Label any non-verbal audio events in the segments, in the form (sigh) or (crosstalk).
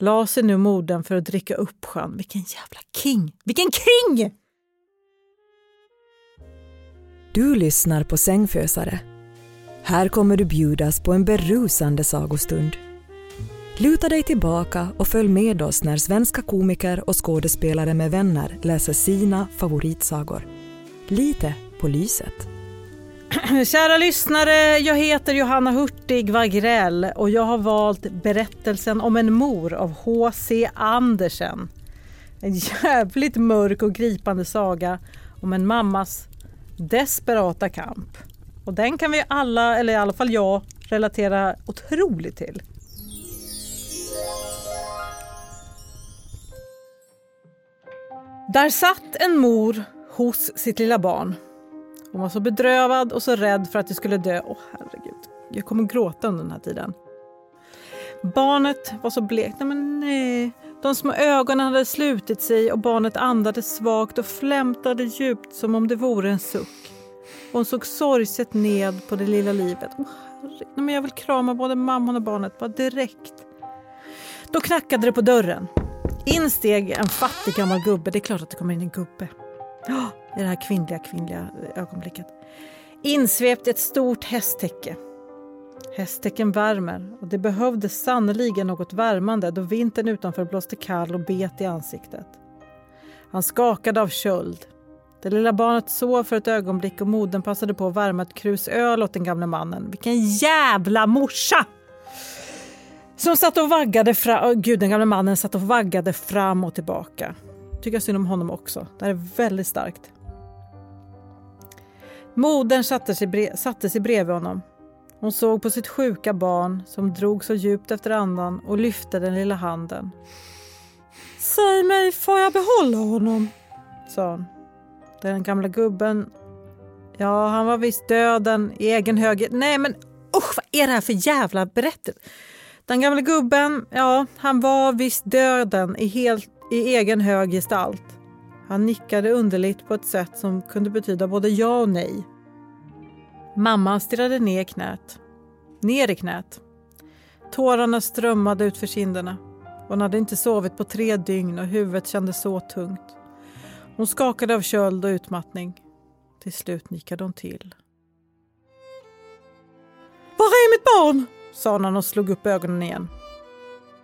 la sig nu modern för att dricka upp sjön. Vilken jävla king! Vilken king! Du lyssnar på Sängfösare. Här kommer du bjudas på en berusande sagostund. Luta dig tillbaka och följ med oss när svenska komiker och skådespelare med vänner läser sina favoritsagor. Lite på lyset. (clears throat) Kära lyssnare, jag heter Johanna Hurtig Wagrell och jag har valt berättelsen om en mor av H.C. Andersen. En jävligt mörk och gripande saga om en mammas desperata kamp. Och den kan vi alla, eller i alla fall jag, relatera otroligt till. Där satt en mor hos sitt lilla barn. Hon var så bedrövad och så rädd för att det skulle dö. Åh herregud, jag kommer gråta under den här tiden. Barnet var så blekt. Nej, men nej. De små ögonen hade slutit sig och barnet andades svagt och flämtade djupt som om det vore en suck. Hon såg sorgset ned på det lilla livet. Åh, herregud. Nej, men jag vill krama både mamman och barnet bara direkt. Då knackade det på dörren. In steg en fattig gammal gubbe. Det är klart att det kommer in en gubbe. Ja, (gasps) I det här kvinnliga, kvinnliga ögonblicket. Insvept i ett stort hästtäcke. Hästtäcken värmer och det behövdes sannerligen något värmande då vintern utanför blåste kall och bet i ansiktet. Han skakade av köld. Det lilla barnet sov för ett ögonblick och modern passade på att värma ett krus öl åt den gamle mannen. Vilken jävla morsa! Som satt och vaggade fram... Oh, gud, den gamle mannen satt och vaggade fram och tillbaka. Tycker synd om honom också. Det här är väldigt starkt. Modern satte sig, brev, satte sig bredvid honom. Hon såg på sitt sjuka barn som drog så djupt efter andan och lyfte den lilla handen. Säg mig, får jag behålla honom? sa hon. Den gamla gubben... Ja, han var visst döden i egen höger. Nej, men usch, vad är det här för jävla berättelse? Den gamla gubben, ja, han var visst döden i, helt, i egen hög gestalt. Han nickade underligt på ett sätt som kunde betyda både ja och nej. Mamman stirrade ner knät. Ner i knät. Tårarna strömmade ut för kinderna. Hon hade inte sovit på tre dygn och huvudet kändes så tungt. Hon skakade av köld och utmattning. Till slut nickade hon till. Var är mitt barn? sa hon när hon slog upp ögonen igen.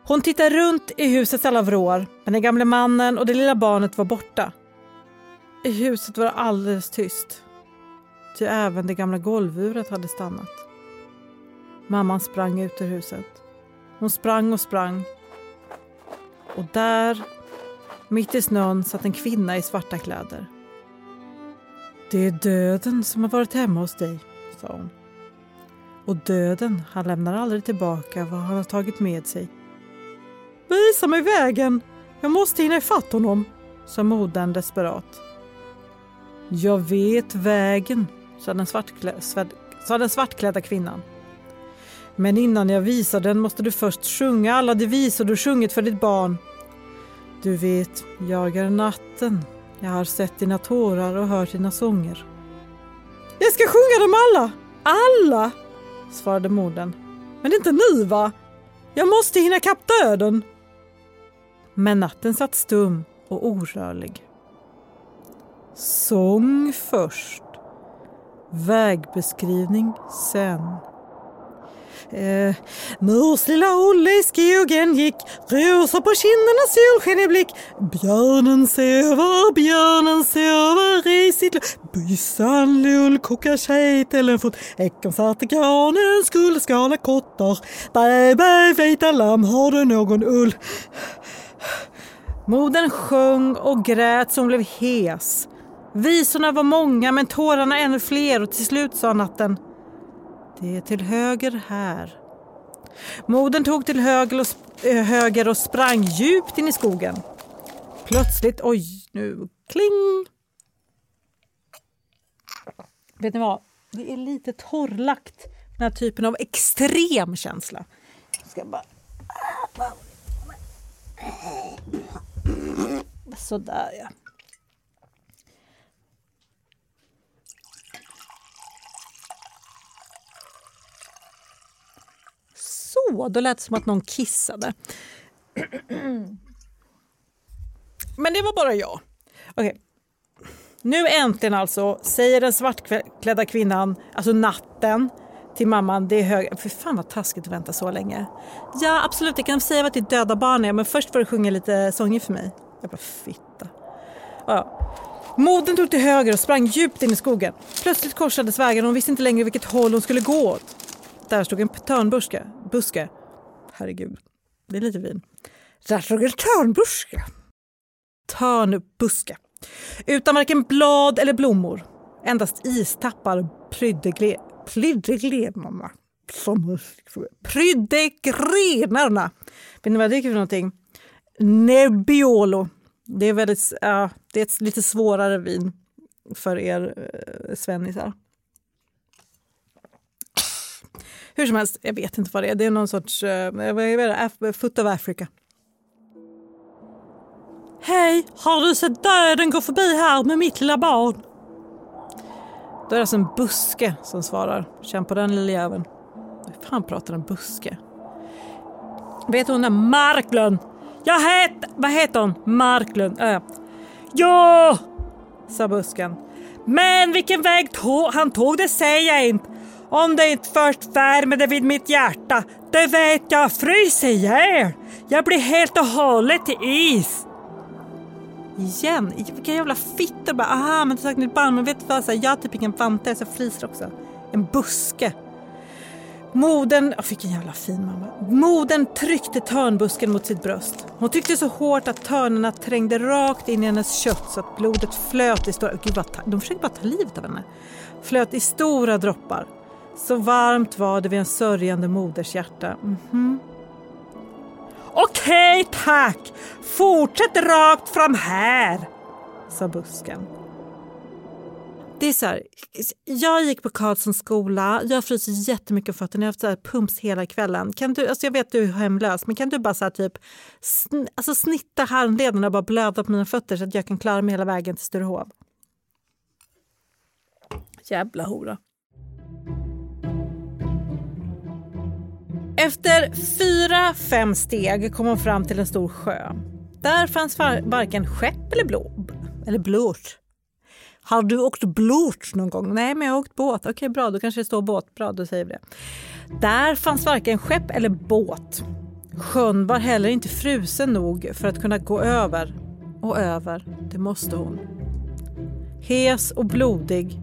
Hon tittade runt i husets alla vrår, men den gamle mannen och det lilla barnet var borta. I huset var det alldeles tyst. ty även det gamla golvuret hade stannat. Mamman sprang ut ur huset. Hon sprang och sprang. Och där, mitt i snön, satt en kvinna i svarta kläder. Det är döden som har varit hemma hos dig, sa hon. Och döden, han lämnar aldrig tillbaka vad han har tagit med sig. Visa mig vägen! Jag måste hinna ifatt honom, sa modern desperat. Jag vet vägen, sa den, svartklä, sa den svartklädda kvinnan. Men innan jag visar den måste du först sjunga alla de visor du sjungit för ditt barn. Du vet, jag är natten. Jag har sett dina tårar och hört dina sånger. Jag ska sjunga dem alla! Alla! svarade modern. Men inte nu va? Jag måste hinna kapp döden. Men natten satt stum och orörlig. Sång först. Vägbeskrivning sen. Eh, Mors lilla Olle i skogen gick, rosor på kinderna, solsken i blick. Björnen sover, björnen sover i sitt Byssan lull, kokar kejtelen fort. Ekorn satte granen, skulle skala kottar. Bä, bä, vita lamm, har du någon ull? Modern sjöng och grät så hon blev hes. Visorna var många men tårarna ännu fler och till slut sa natten Det är till höger här. Modern tog till höger och, sp- eh, höger och sprang djupt in i skogen. Plötsligt, oj nu, kling! Vet ni vad? Det är lite torrlagt, den här typen av extrem känsla. Jag ska bara... Sådär ja. Så, då lät det som att någon kissade. Men det var bara jag. Okej. Okay. Nu äntligen alltså säger den svartklädda kvinnan, alltså natten, till mamman, det är hög... För fan vad taskigt att vänta så länge. Ja absolut, jag kan säga vad är döda barn är men först får du sjunga lite sånger för mig. Jag bara fitta. Ja. Moden tog till höger och sprang djupt in i skogen. Plötsligt korsades vägen och hon visste inte längre vilket håll hon skulle gå åt. Där stod en törnbuske. Buske. Herregud, det är lite vin. Där stod en törnbuske. Törnbuske. Utan varken blad eller blommor. Endast istappar prydde Prydde grenarna. Prydde grenarna. Vet ni vad det är för någonting? Nebbiolo. Det är, väldigt, uh, det är ett lite svårare vin för er uh, svennisar. Hur som helst, jag vet inte vad det är. Det är någon sorts uh, vad är det? Foot of Africa. Hej, har du sett döden gå förbi här med mitt lilla barn? Då är det alltså en buske som svarar. Känn på den lilla jäveln. Hur fan pratar en buske? Vet hon där Marklund? Jag heter... Vad heter hon? Marklund. Äh. Ja! sa busken. Men vilken väg tog, han tog det säger jag inte. Om det inte först värmer vid mitt hjärta, det vet jag fryser ihjäl. Jag blir helt och hållet till is. Igen? Vilka jävla fittor bara, aha men du sagt mitt barn, men vet du vad, så här, jag har typ ingen vante så jag fryser också. En buske. Moden, oh, vilken jävla fin mamma. Moden tryckte törnbusken mot sitt bröst. Hon tryckte så hårt att törnarna trängde rakt in i hennes kött så att blodet flöt i stora... Gud vad de försöker bara ta livet av henne. Flöt i stora droppar. Så varmt var det vid en sörjande moders hjärta. Mm -hmm. Okej tack! Fortsätt rakt fram här, sa busken. Det är så här, jag gick på Karlssons skola, jag fryser jättemycket om fötterna, jag har haft så här pumps hela kvällen. Kan du, alltså jag vet att du är hemlös, men kan du bara så typ, sn, alltså snitta handlederna och bara blöda på mina fötter så att jag kan klara mig hela vägen till Sturehov? Jävla hora. Efter fyra, fem steg kom hon fram till en stor sjö. Där fanns varken skepp eller blå. Eller blåt. Har du åkt blåt någon gång? Nej, men jag har åkt båt. Okej, okay, bra. Då kanske det står båt. Bra, då säger vi det. Där fanns varken skepp eller båt. Sjön var heller inte frusen nog för att kunna gå över. Och över, det måste hon. Hes och blodig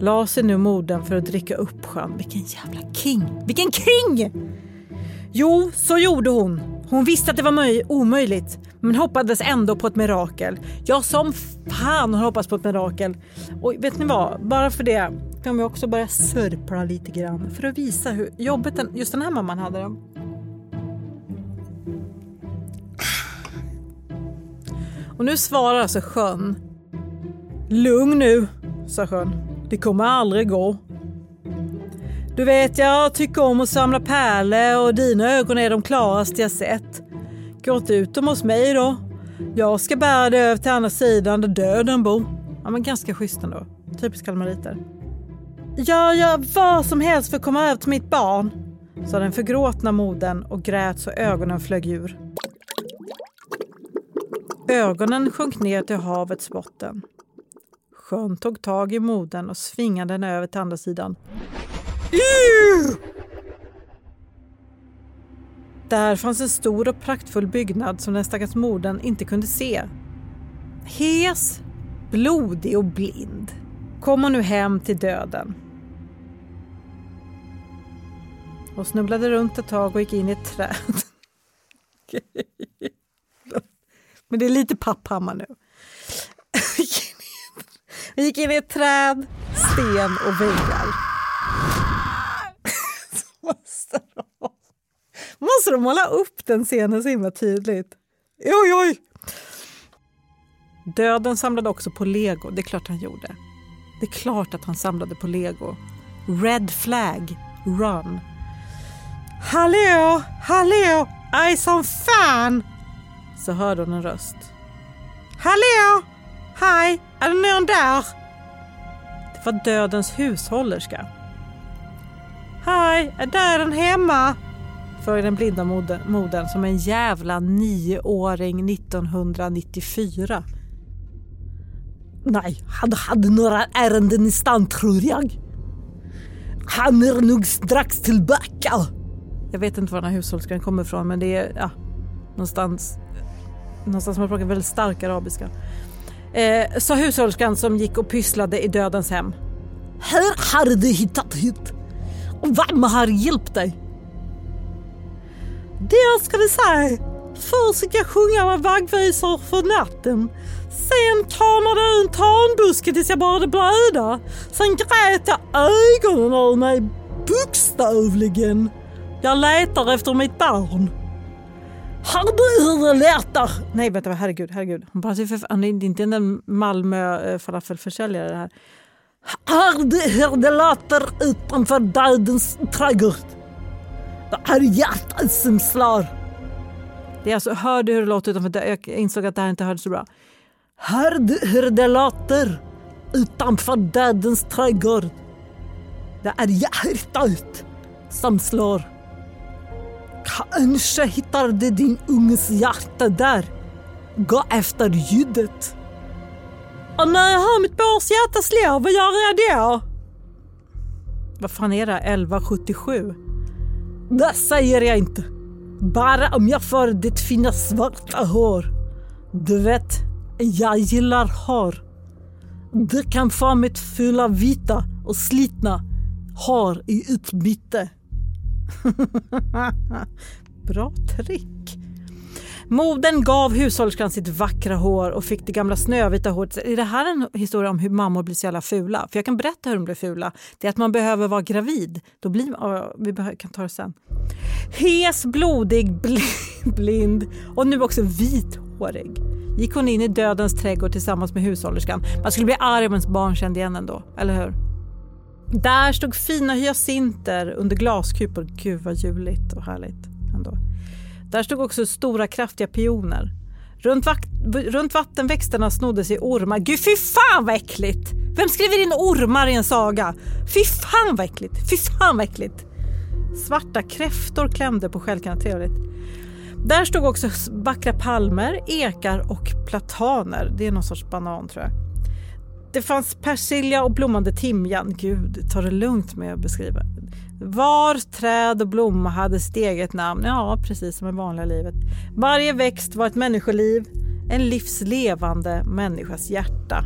la sig nu modern för att dricka upp sjön. Vilken jävla king! Vilken king! Jo, så gjorde hon. Hon visste att det var omöjligt, men hoppades ändå på ett mirakel. Ja, som fan hon hoppas på ett mirakel. Och vet ni vad? Bara för det kan vi också börja sörpla lite grann för att visa hur jobbigt den, just den här mamman hade det. Och nu svarar alltså sjön. Lugn nu, sa sjön. Det kommer aldrig gå. Du vet, jag tycker om att samla pärlor och dina ögon är de klaraste jag sett. Gå inte ut dem hos mig då. Jag ska bära dig över till andra sidan där döden bor. Ja, men ganska schysst ändå. Typiskt kalmariter. Jag gör vad som helst för att komma över till mitt barn, sa den förgråtna modern och grät så ögonen flög ur. Ögonen sjönk ner till havets botten. Sjön tog tag i modern och svingade den över till andra sidan. Där fanns en stor och praktfull byggnad som den stackars modern inte kunde se. Hes, blodig och blind kom hon nu hem till döden. Och snubblade runt ett tag och gick in i ett träd. (laughs) Men det är lite papphammar nu. (laughs) Vi gick in i ett träd, sten och väggar. (laughs) måste, de, måste de måla upp den scenen så himla tydligt? Oj, oj! Döden samlade också på lego, det är klart han gjorde. Det är klart att han samlade på lego. Red flag, run. Hallå, hallå, I som fan! Så hörde hon en röst. Hallå, hej, är det någon där? Det var dödens hushållerska. Hej, är döden hemma? Frågade den blinda modern som en jävla nioåring 1994. Nej, han hade några ärenden i stan tror jag. Han är nog strax tillbaka. Jag vet inte var den här hushållerskan kommer ifrån men det är ja, någonstans, någonstans man pratar väldigt stark arabiska. Eh, sa hushållerskan som gick och pysslade i dödens hem. Här har du hittat hit. Och vem har hjälpt dig? Det ska vi säga. Först fick jag sjunga med vaggvisor för natten. Sen kramade jag en tanbuske tills jag började blöda. Sen grät jag ögonen ur mig bokstavligen. Jag letar efter mitt barn. Låter? Nej vänta, herregud, herregud. Han, bara, han är inte en Malmö eh, falafelförsäljare det här. Låter utanför dödens trädgård? Det är hjärtat som slår. Det är alltså, hör du hur det låter utanför? Jag insåg att det här inte hördes så bra. Hör du hur det låter utanför dödens trädgård? Det är hjärtat som slår. Kanske hittar du din unges hjärta där. Gå efter ljudet. Och när jag hör mitt barns hjärta slå, vad gör jag då? Vad fan är det? 1177? Det säger jag inte. Bara om jag får ditt fina svarta hår. Du vet, jag gillar hår. Du kan få mitt fula vita och slitna hår i utbyte. (laughs) Bra trick. Moden gav hushållerskan sitt vackra hår och fick det gamla snövita håret. Är det här en historia om hur mammor blir så jävla fula? För jag kan berätta hur de blir fula. Det är att man behöver vara gravid. Då blir, vi kan ta det sen. Hes, blodig, (laughs) blind och nu också vithårig gick hon in i dödens trädgård tillsammans med hushållerskan. Man skulle bli arg om ens barn kände igen ändå, eller hur? Där stod fina hyacinter under glaskupor. Gud vad juligt och härligt ändå. Där stod också stora kraftiga pioner. Runt, runt vattenväxterna snodde sig ormar. Gud fy fan vad äckligt! Vem skriver in ormar i en saga? Fy fan vad äckligt! Fy fan vad äckligt! Svarta kräftor klämde på stjälkarna. Trevligt. Där stod också vackra palmer, ekar och plataner. Det är någon sorts banan tror jag. Det fanns persilja och blommande timjan. Gud, ta det lugnt med att beskriva. Var träd och blomma hade sitt eget namn. Ja, precis som i vanliga livet. Varje växt var ett människoliv, en livslevande människas hjärta.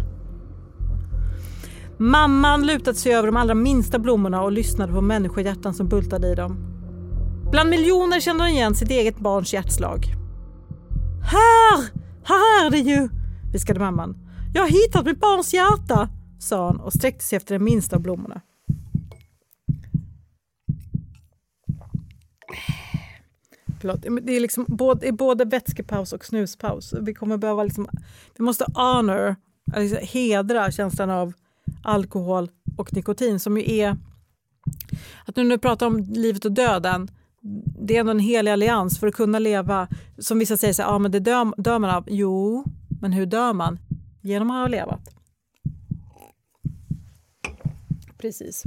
Mamman lutade sig över de allra minsta blommorna och lyssnade på människohjärtan som bultade i dem. Bland miljoner kände hon igen sitt eget barns hjärtslag. Här! Här är det ju! viskade mamman. Jag har hittat mitt barns hjärta, sa hon och sträckte sig efter den minsta av blommorna. Förlåt, det är liksom både, både vätskepaus och snuspaus. Vi kommer behöva liksom, vi måste honor, alltså hedra känslan av alkohol och nikotin som ju är att nu när vi pratar om livet och döden det är ändå en helig allians för att kunna leva. Som vissa säger, så, ja, men det dör, dör man av. Jo, men hur dör man? Genom att ha levat. Precis.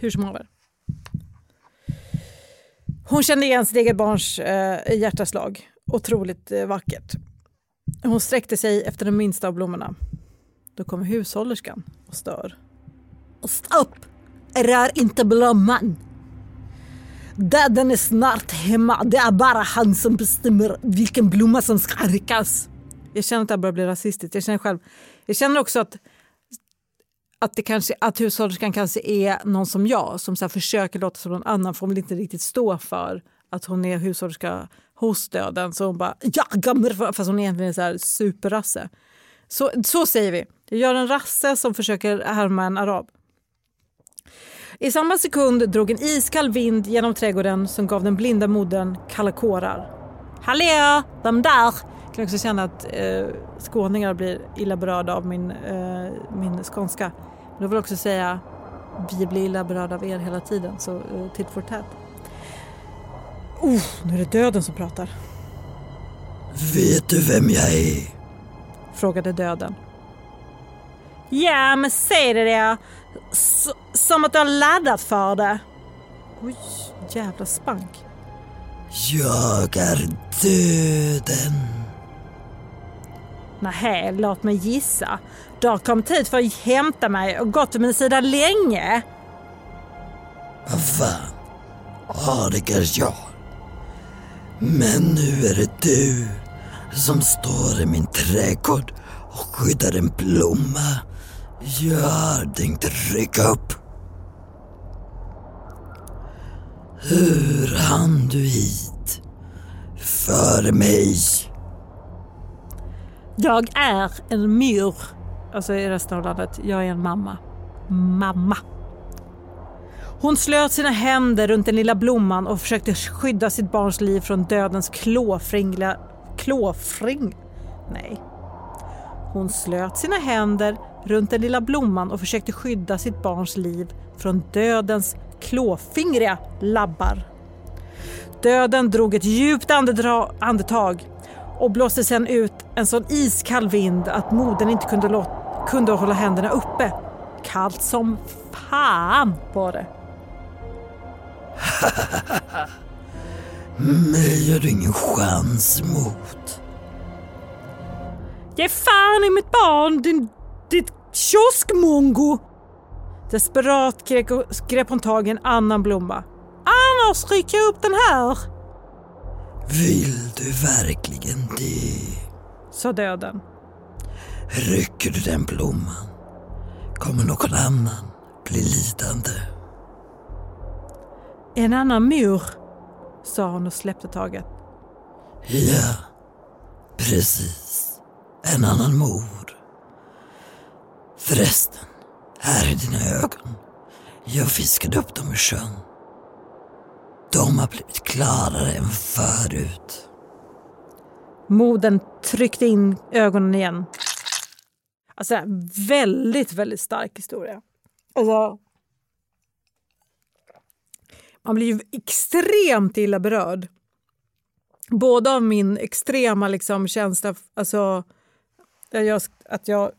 Hur som haver. Hon kände igen sitt eget barns eh, hjärtaslag. Otroligt eh, vackert. Hon sträckte sig efter den minsta av blommorna. Då kommer hushållerskan och stör. Stopp! Rör inte blomman! Döden är snart hemma. Det är bara han som bestämmer vilken blomma som ska ryckas. Jag känner att det börjar bli rasistiskt. Jag känner, själv, jag känner också att, att, det kanske, att hushållerskan kanske är någon som jag som så försöker låta som någon annan för hon vill inte riktigt stå för att hon är hushållerska hos döden. Så hon bara ja, mig fast hon egentligen är så här superrasse. Så, så säger vi. Jag gör en rasse som försöker härma en arab. I samma sekund drog en iskall vind genom trädgården som gav den blinda modern kalla kårar. Hallå, Vem där! Jag kan också känna att eh, skåningar blir illa berörda av min, eh, min skånska. Men jag vill också säga vi blir illa berörda av er hela tiden, så eh, titt for tät. Oh, nu är det döden som pratar. Vet du vem jag är? Frågade döden. Ja, men säg det då. Som att du har laddat för det. Oj, jävla spank. Jag är döden. Nej, låt mig gissa. Du har kommit hit för att hämta mig och gått vid min sida länge. Vad fan? Ja, det kanske jag. Men nu är det du som står i min trädgård och skyddar en blomma jag tänkte rycka upp. Hur hann du hit? Före mig? Jag är en myr. Alltså i resten av landet. Jag är en mamma. Mamma. Hon slöt sina händer runt den lilla blomman och försökte skydda sitt barns liv från dödens klåfringliga... Klåfring? Nej. Hon slöt sina händer runt den lilla blomman och försökte skydda sitt barns liv från dödens klåfingriga labbar. Döden drog ett djupt andetag och blåste sedan ut en sån iskall vind att modern inte kunde, kunde hålla händerna uppe. Kallt som fan var det. (laughs) Mig har du ingen chans mot. Ge fan i mitt barn, din ditt kioskmongo! Desperat grep hon tag i en annan blomma. Annars rycker jag upp den här! Vill du verkligen det? Sa döden. Rycker du den blomman kommer någon annan bli lidande. En annan mur, sa hon och släppte taget. Ja, precis. En annan mor. Förresten, här är dina ögon. Jag fiskade upp dem ur sjön. De har blivit klarare än förut. Moden tryckte in ögonen igen. Alltså, väldigt, väldigt stark historia. Alltså, man blir ju extremt illa berörd. Både av min extrema liksom, känsla, alltså jag, att jag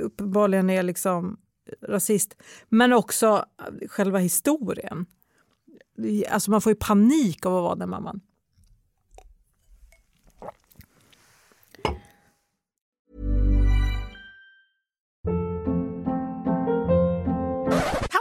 uppenbarligen är liksom rasist. Men också själva historien. Alltså man får ju panik av att vara den mamman.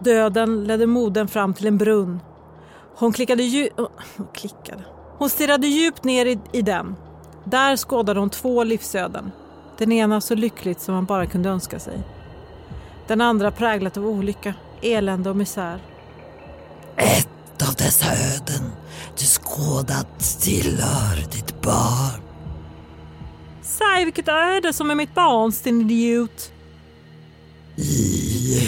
Döden ledde modern fram till en brunn. Hon klickade dju- hon klickade. Hon stirrade djupt ner i, i den. Där skådade hon två livsöden. Den ena så lyckligt som man bara kunde önska sig. Den andra präglat av olycka, elände och misär. Ett av dessa öden du skådat tillhör ditt barn. Säg vilket öde som är mitt barns, din idiot, I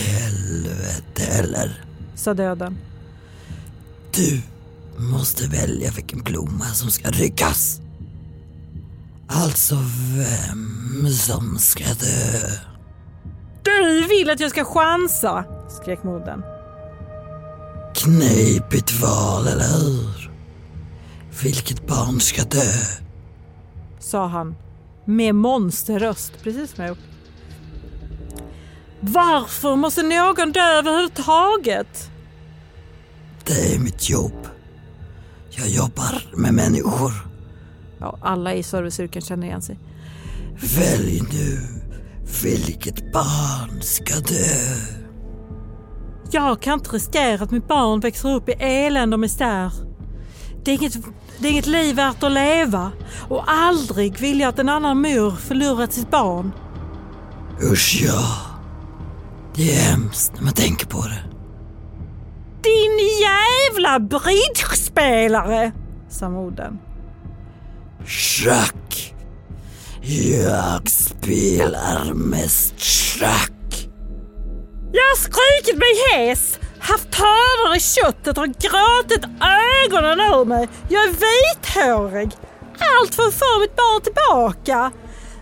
helvete eller? sa döden. Du måste välja vilken blomma som ska ryckas. Alltså vem som ska dö. Du vill att jag ska chansa, skrek modern. Knepigt val, eller hur? Vilket barn ska dö? sa han med monsterröst, precis som jag gjort. Varför måste någon dö överhuvudtaget? Det är mitt jobb. Jag jobbar med människor. Ja, alla i serviceyrken känner igen sig. Välj nu vilket barn ska dö. Jag kan inte riskera att mitt barn växer upp i elände och misär. Det är, inget, det är inget liv värt att leva och aldrig vill jag att en annan mor förlorat sitt barn. Usch ja. Det är hemskt när man tänker på det. Din jävla bridgespelare, sa modern. Schack. Jag spelar mest schack. Jag har skrikit mig hes, haft törnar i köttet och gråtit ögonen ur mig. Jag är vithårig. Allt för att få mitt barn tillbaka.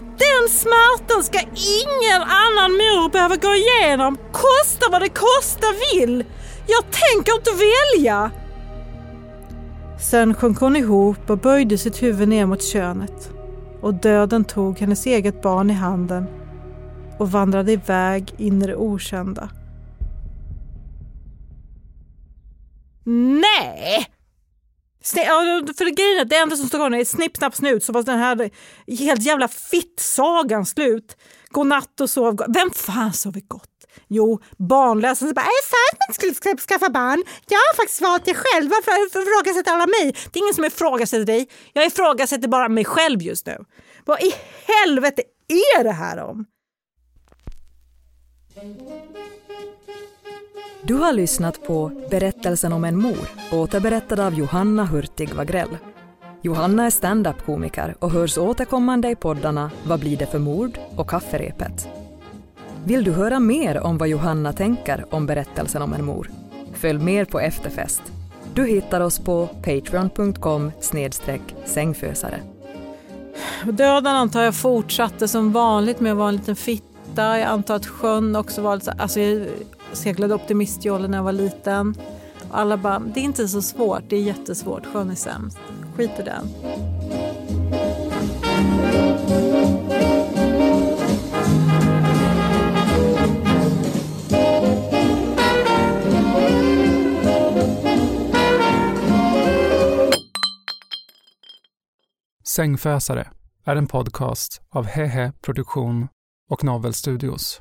Den smärtan ska ingen annan mor behöva gå igenom, kosta vad det kosta vill. Jag tänker inte välja. Sen sjönk hon ihop och böjde sitt huvud ner mot könet. Och döden tog hennes eget barn i handen och vandrade iväg in i det okända. Nej! För grejen är att det enda som står kvar är snipp, snapp, snut så var den här helt jävla fittsagan slut. Godnatt och sov gott. Vem fan sover gott? Jo, barnlösa som bara “är det sant att man skulle skaffa barn? Jag har faktiskt valt det själv. Varför ifrågasätter alla mig?” Det är ingen som ifrågasätter dig. Jag ifrågasätter bara mig själv just nu. Vad i helvete är det här om? Du har lyssnat på Berättelsen om en mor, återberättad av Johanna Hurtig Wagrell. Johanna är standup-komiker och hörs återkommande i poddarna Vad blir det för mord och Kafferepet. Vill du höra mer om vad Johanna tänker om berättelsen om en mor? Följ med på efterfest. Du hittar oss på patreon.com sängfösare. Döden antar jag fortsatte som vanligt med att vara en liten fitta. Jag antar att sjön också var lite alltså seglade optimistjollen när jag var liten. Alla bara, det är inte så svårt, det är jättesvårt, sjön är sämst. Skit i den. Sängfösare är en podcast av Hehe Produktion och Novel Studios.